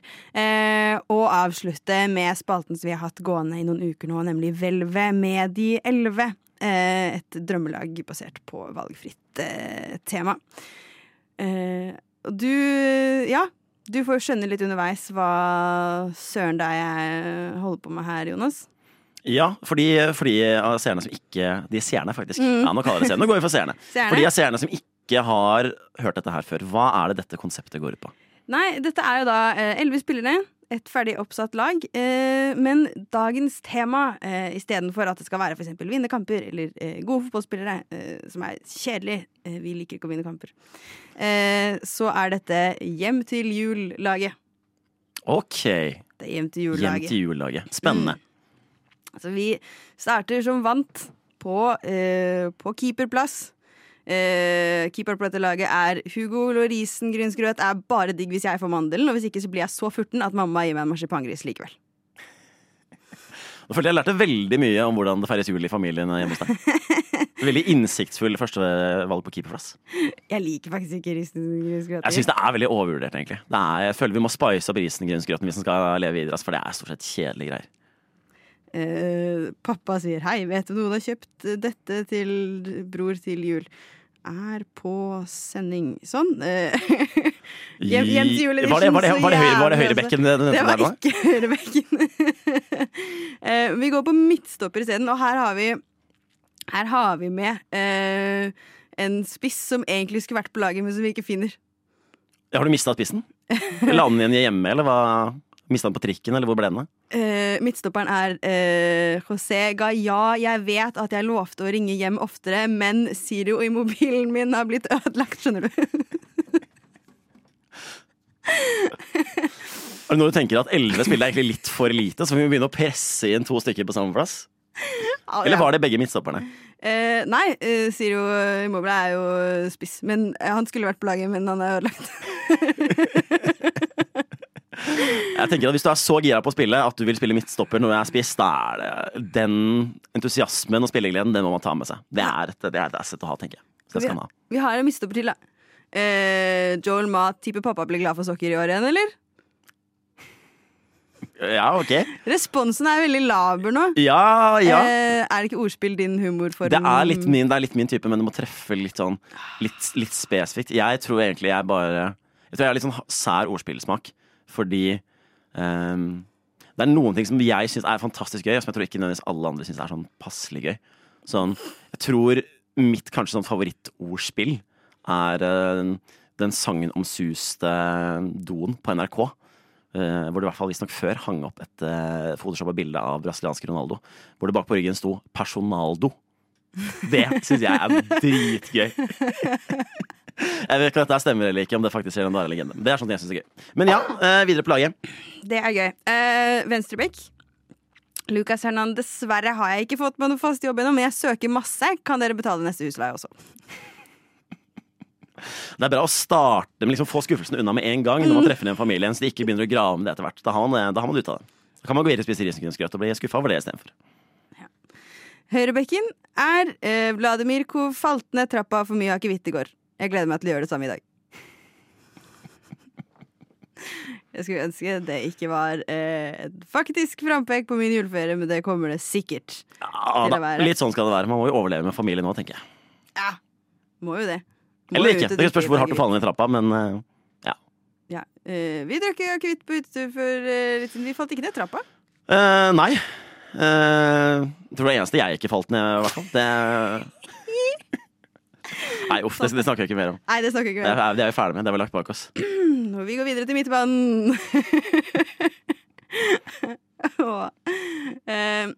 Og avslutte med spalten som vi har hatt gående i noen uker nå, nemlig Hvelvet med de elleve. Et drømmelag basert på valgfritt tema. Du, ja, du får skjønne litt underveis hva søren det er jeg holder på med her, Jonas. Ja, fordi, fordi av seerne som ikke De seerne, faktisk. Mm. Ja, nå kaller jeg det seerne. Nå går vi for seerne. Seerne. Fordi av seerne som ikke har hørt dette her før, hva er det dette konseptet går ut på? Nei, dette er jo da eh, elleve spillere. Et ferdig oppsatt lag. Eh, men dagens tema, eh, istedenfor at det skal være eksempel vinne kamper eller eh, gode fotballspillere, eh, som er kjedelig, eh, vi liker ikke å vinne kamper, eh, så er dette Hjem til jul-laget. Ok. Det er Hjem til Hjem jul-laget. til jul-laget. Spennende. Så vi starter som vant på, eh, på keeperplass. Eh, keeper på dette laget er Hugo Lorisen Grynsgrøt. Er bare digg hvis jeg får mandelen, og hvis ikke så blir jeg så furten at mamma gir meg en marsipangris likevel. Nå følte jeg lærte veldig mye om hvordan det feires jul i familien hjemme hos deg. Veldig innsiktsfull første valg på keeperplass. Jeg liker faktisk ikke risengrynsgrøt. Jeg syns det er veldig overvurdert, egentlig. Er, jeg føler vi må spice opp risengrynsgrøten hvis den skal leve videre, for det er stort sett kjedelige greier. Uh, pappa sier hei, vet du noen har kjøpt dette til bror til jul? Er på sending. Sånn. hjem, hjem til jul Var det- var det- var det var det høyrebekken altså. det- det Det var ikke høyrebekken. Eh, vi går på midtstopper isteden, og her har vi Her har vi med uh, en spiss som egentlig skulle vært på laget, men som vi ikke finner. Har du mista spissen? La den igjen hjemme, eller hva? Mista den på trikken, eller hvor ble den av? Uh, midtstopperen er uh, José Gaya. Jeg vet at jeg lovte å ringe hjem oftere, men Sirio i mobilen min har blitt ødelagt, skjønner du. Er det noe du tenker at elleve spiller er egentlig litt for lite, så vi må begynne å presse inn to stykker på samme plass? Ja, Eller var det begge midtstopperne? Uh, nei, uh, Sirio Immobile er jo spiss. Men Han skulle vært på laget, men han er ødelagt. Jeg tenker at Hvis du er så gira på å spille at du vil spille midtstopper når du er spiss, da er det den entusiasmen og spillegleden den må man ta med seg. Det er et, det er et asset å ha, tenker jeg. Så det skal man ha. Vi har en midtstopper til, da. Eh, Joel Ma, tipper pappa blir glad for sokker i år igjen, eller? Ja, ok. Responsen er veldig laber nå. Ja, ja. Eh, er det ikke ordspill din humorform? Det er litt min, det er litt min type, men det må treffe litt sånn Litt, litt spesifikt. Jeg tror egentlig jeg bare Jeg tror jeg har litt sånn sær ordspillsmak, fordi um, det er noen ting som jeg syns er fantastisk gøy, og som jeg tror ikke nødvendigvis alle andre syns er sånn passelig gøy. Sånn, jeg tror mitt kanskje sånn favorittordspill er uh, den sangen om suste doen på NRK. Uh, hvor det i hvert fall visstnok før hang opp et uh, photoshoppa bilde av brasilianske Ronaldo. Hvor det bak på ryggen sto 'Personaldo'. Det syns jeg er dritgøy. Jeg vet ikke om dette stemmer eller ikke, om det faktisk er en bare legende. Det er sånt jeg synes er gøy. Men ja, eh, videre på laget. Det er gøy. Uh, Venstrebekk. Lucas Hernan, Dessverre har jeg ikke fått meg noe fast jobb ennå, men jeg søker masse. Kan dere betale neste husleie også? Det er bra å starte med liksom få skuffelsen unna med en gang når man treffer en familie, så de ikke begynner å grave med det etter hvert. Da har man, da har man det ut av det. Da kan man gå videre og spise risengrynsgrøt og bli skuffa over det istedenfor. Høyrebekken er eh, Vladimir Kov falt ned trappa for mye akevitt i går. Jeg gleder meg til å gjøre det samme i dag. Jeg skulle ønske det ikke var eh, et faktisk frampek på min juleferie, men det kommer det sikkert Ja, til å være. litt sånn skal det være. Man må jo overleve med familie nå, tenker jeg. Ja, må jo det. Må Eller ikke. Det spørs hvor hardt du faller ned trappa, men eh, Ja. eh, vi drakk akevitt på utetur for eh, litt siden. Vi falt ikke ned trappa. eh, Nei. Uh, tror det er eneste jeg ikke falt ned, i hvert fall. Det Nei, uff, det, det snakker vi ikke mer om. Nei, det snakker vi ikke mer om. det er vi ferdig med. Det har vi lagt bak oss. Og vi går videre til midtbanen. Eh,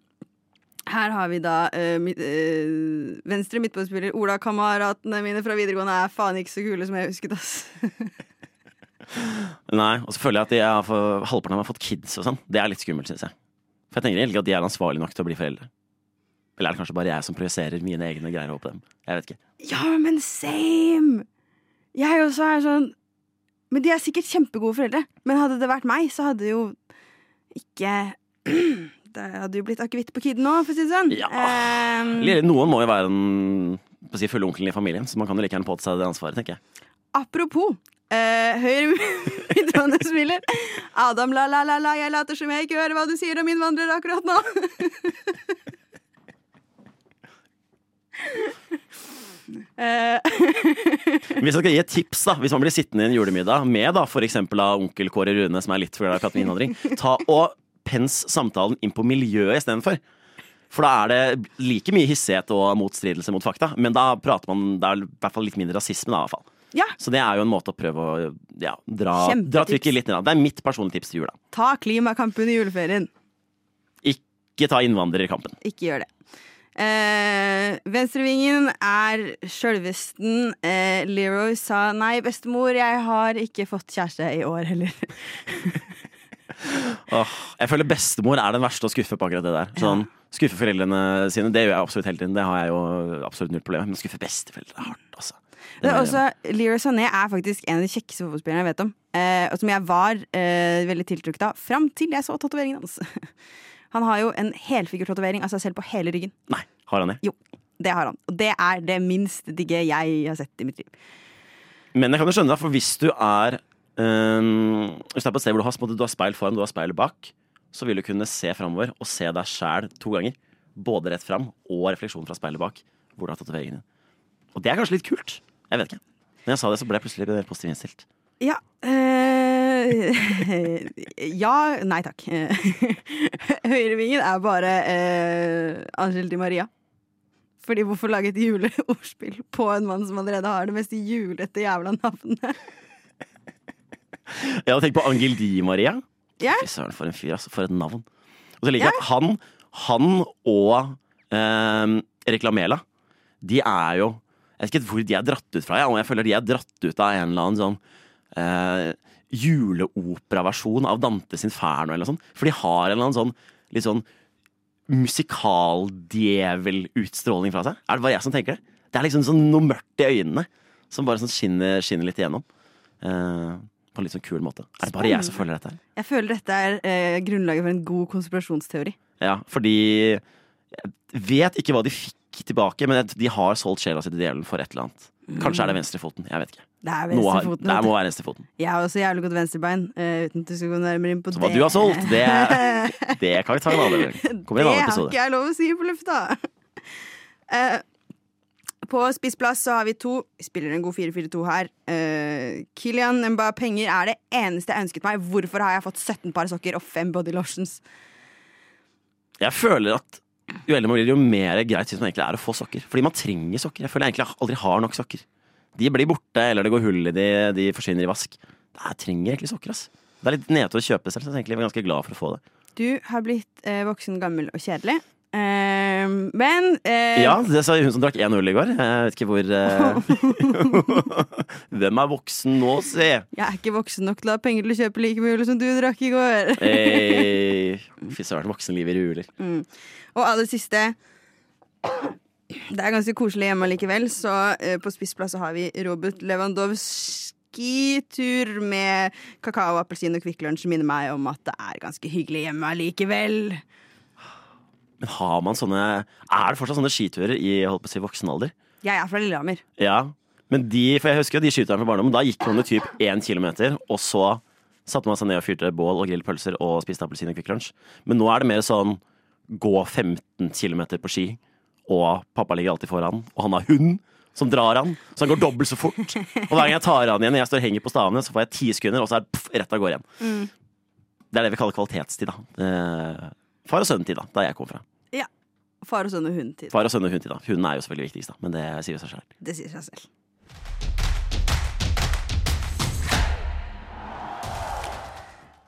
her har vi da eh, midt, eh, venstre midtbanespiller Ola. Kameratene mine fra videregående er faen ikke så kule som jeg husket, ass. Nei, Og så føler jeg at de er for, halvparten av dem har fått kids og sånn. Det er litt skummelt, syns jeg. For jeg tenker ikke at de er ansvarlige nok til å bli foreldre. Eller er det kanskje bare jeg som projiserer mine egne greier over på dem? Jeg vet ikke. Ja, men same! Jeg også er sånn Men de er sikkert kjempegode foreldre. Men hadde det vært meg, så hadde jo ikke Det hadde jo blitt akevitt på kiden nå, for å si det sånn. Ehm, Eller Noen må jo være den si, fulle onkelen i familien, så man kan jo like gjerne påta seg det ansvaret, tenker jeg. apropos uh, høyre midtbanespiller Adam la-la-la-la, jeg later som jeg ikke hører hva du sier om innvandrere akkurat nå. Eh, Hvis jeg skal gi et tips, da, hvis man blir sittende i en julemiddag med da, av onkel Kåre Rune, som er litt for glad i å prate med innvandring, ta og pens samtalen inn på miljøet istedenfor. For da er det like mye hissighet og motstridelse mot fakta, men da prater man Det er i hvert fall litt mindre rasisme, da, i hvert fall. Ja. Så det er jo en måte å prøve å ja, dra, dra trykket litt ned. Det er mitt personlige tips til jula. ta klimakampen i juleferien. Ikke ta innvandrerkampen. Ikke gjør det. Eh, venstrevingen er sjølvesten. Eh, Leroy sa nei, bestemor, jeg har ikke fått kjæreste i år heller. oh, jeg føler bestemor er den verste å skuffe på akkurat det der. Sånn, skuffe foreldrene sine, det gjør jeg absolutt hele tiden. Det har jeg jo absolutt null problem med. Men skuffe besteforeldre er hardt, altså. Det er også, Leroy Sané er faktisk en av de kjekkeste fotballspillerne jeg vet om. Eh, og som jeg var eh, veldig tiltrukket av fram til jeg så tatoveringen hans. Han har jo en helfigurtatovering av seg selv på hele ryggen. Nei, Har han det? Jo, det har han. Og det er det minst digge jeg har sett i mitt liv. Men jeg kan jo skjønne deg, for hvis du er um, Hvis du er på et sted hvor du har, du har speil foran, du har speil bak, så vil du kunne se framover og se deg sjæl to ganger. Både rett fram og refleksjon fra speilet bak, hvor du har tatoveringen din. Og det er kanskje litt kult. Jeg vet ikke. Når jeg sa det, så ble jeg plutselig mer positivt innstilt. Ja eh, Ja, nei takk. Høyrevingen er bare eh, Angel Di Maria. Fordi hvorfor lage et juleordspill på en mann som allerede har det mest julete jævla navnet? Jeg hadde tenkt på Angel Di Maria. Ja. Fy søren, for en fyr, altså. For et navn. Og så liker jeg at han, han og eh, Reklamela, de er jo Jeg vet ikke hvor de er dratt ut fra, jeg, og jeg føler de er dratt ut av en eller annen sånn uh, juleoperaversjon av Dantes Inferno eller noe sånt. For de har en eller annen sånn litt sånn musikaldjevelutstråling fra seg. Er det bare jeg som tenker det? Det er liksom sånn noe mørkt i øynene som bare sånn skinner, skinner litt igjennom. Eh, på en litt sånn kul måte. Er det bare jeg som føler dette? her? Jeg føler dette er eh, grunnlaget for en god konspirasjonsteori. Ja, fordi jeg vet ikke hva de fikk tilbake, men de har solgt sjela si til djevelen for et eller annet. Kanskje er det venstrefoten. Jeg vet ikke. Det er venstrefoten. Det må være venstrefoten. Jeg har også jævlig godt venstrebein, Uh, uten at du skal gå nærmere inn på Så det. hva du har solgt, det, det kan vi ta en annen gang. Kommer Det har ikke jeg lov å si på lufta. Uh, på spissplass så har vi to. Vi spiller en god 4-4-2 her. Uh, Kilian Mba penger er det eneste jeg ønsket meg. Hvorfor har jeg fått 17 par sokker og 5 body lotions? Jeg føler at jo eldre man blir, jo mer greit synes man egentlig er å få sokker. Fordi man trenger sokker. Jeg føler jeg egentlig aldri har nok sokker. De blir borte, eller det går hull i de, de forsvinner i vask. Jeg trenger egentlig sokker, ass. Det er litt nedtur å kjøpe selv, så jeg er egentlig ganske glad for å få det. Du har blitt eh, voksen, gammel og kjedelig. Eh, men eh, Ja, det sa hun som drakk én øl i går. Jeg vet ikke hvor eh, Hvem er voksen nå, se? jeg er ikke voksen nok til å ha penger til å kjøpe like mye som du drakk i går. Fy søren, voksenlivet ruler. Mm. Og aller siste Det er ganske koselig hjemme likevel, så uh, på spissplass har vi Robert Lewandowski. Tur med kakao, appelsin og Kvikk Lunsj minner meg om at det er ganske hyggelig hjemme likevel. Men har man sånne Er det fortsatt sånne skiturer i holdt på å si, voksen alder? Jeg er fra Lillehammer. Ja. Men de, for jeg husker jo de skiturene fra barndommen. Da gikk man jo typ én kilometer, og så satte man seg ned og fyrte bål og grillpølser og spiste appelsin og Kvikk Lunsj. Men nå er det mer sånn gå 15 kilometer på ski, og pappa ligger alltid foran, og han har hund som drar han, så han går dobbelt så fort. Og hver gang jeg tar han igjen, og jeg står og henger på stavene, så får jeg ti sekunder, og så er det pff, rett av gårde igjen. Mm. Det er det vi kaller kvalitetstid, da. Eh, far og sønn-tid, da, der jeg kom fra. Ja. Far og sønn og hund-tid. Far og sønn og hund-tid, da. Hunden er jo selvfølgelig viktigst, da, men det sier jo seg selv. Det sier seg selv.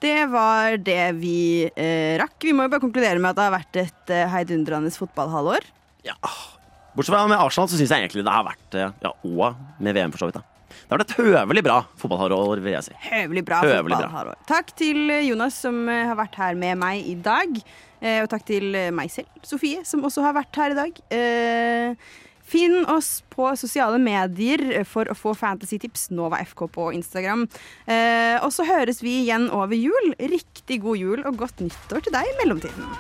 Det var det vi eh, rakk. Vi må jo bare konkludere med at det har vært et eh, heidundrende fotballhalvår. Bortsett fra med Arsenal, så syns jeg egentlig det har vært eh, Ja, og med VM, for så vidt. da Det har vært et høvelig bra fotballharår, vil jeg si. Høvelig bra Høvelig bra. Takk til Jonas som eh, har vært her med meg i dag. Eh, Og takk til meg selv, Sofie, som også har vært her i dag. Finn oss på sosiale medier for å få fantasytips. Nova FK på Instagram. Eh, og så høres vi igjen over jul. Riktig god jul og godt nyttår til deg i mellomtiden.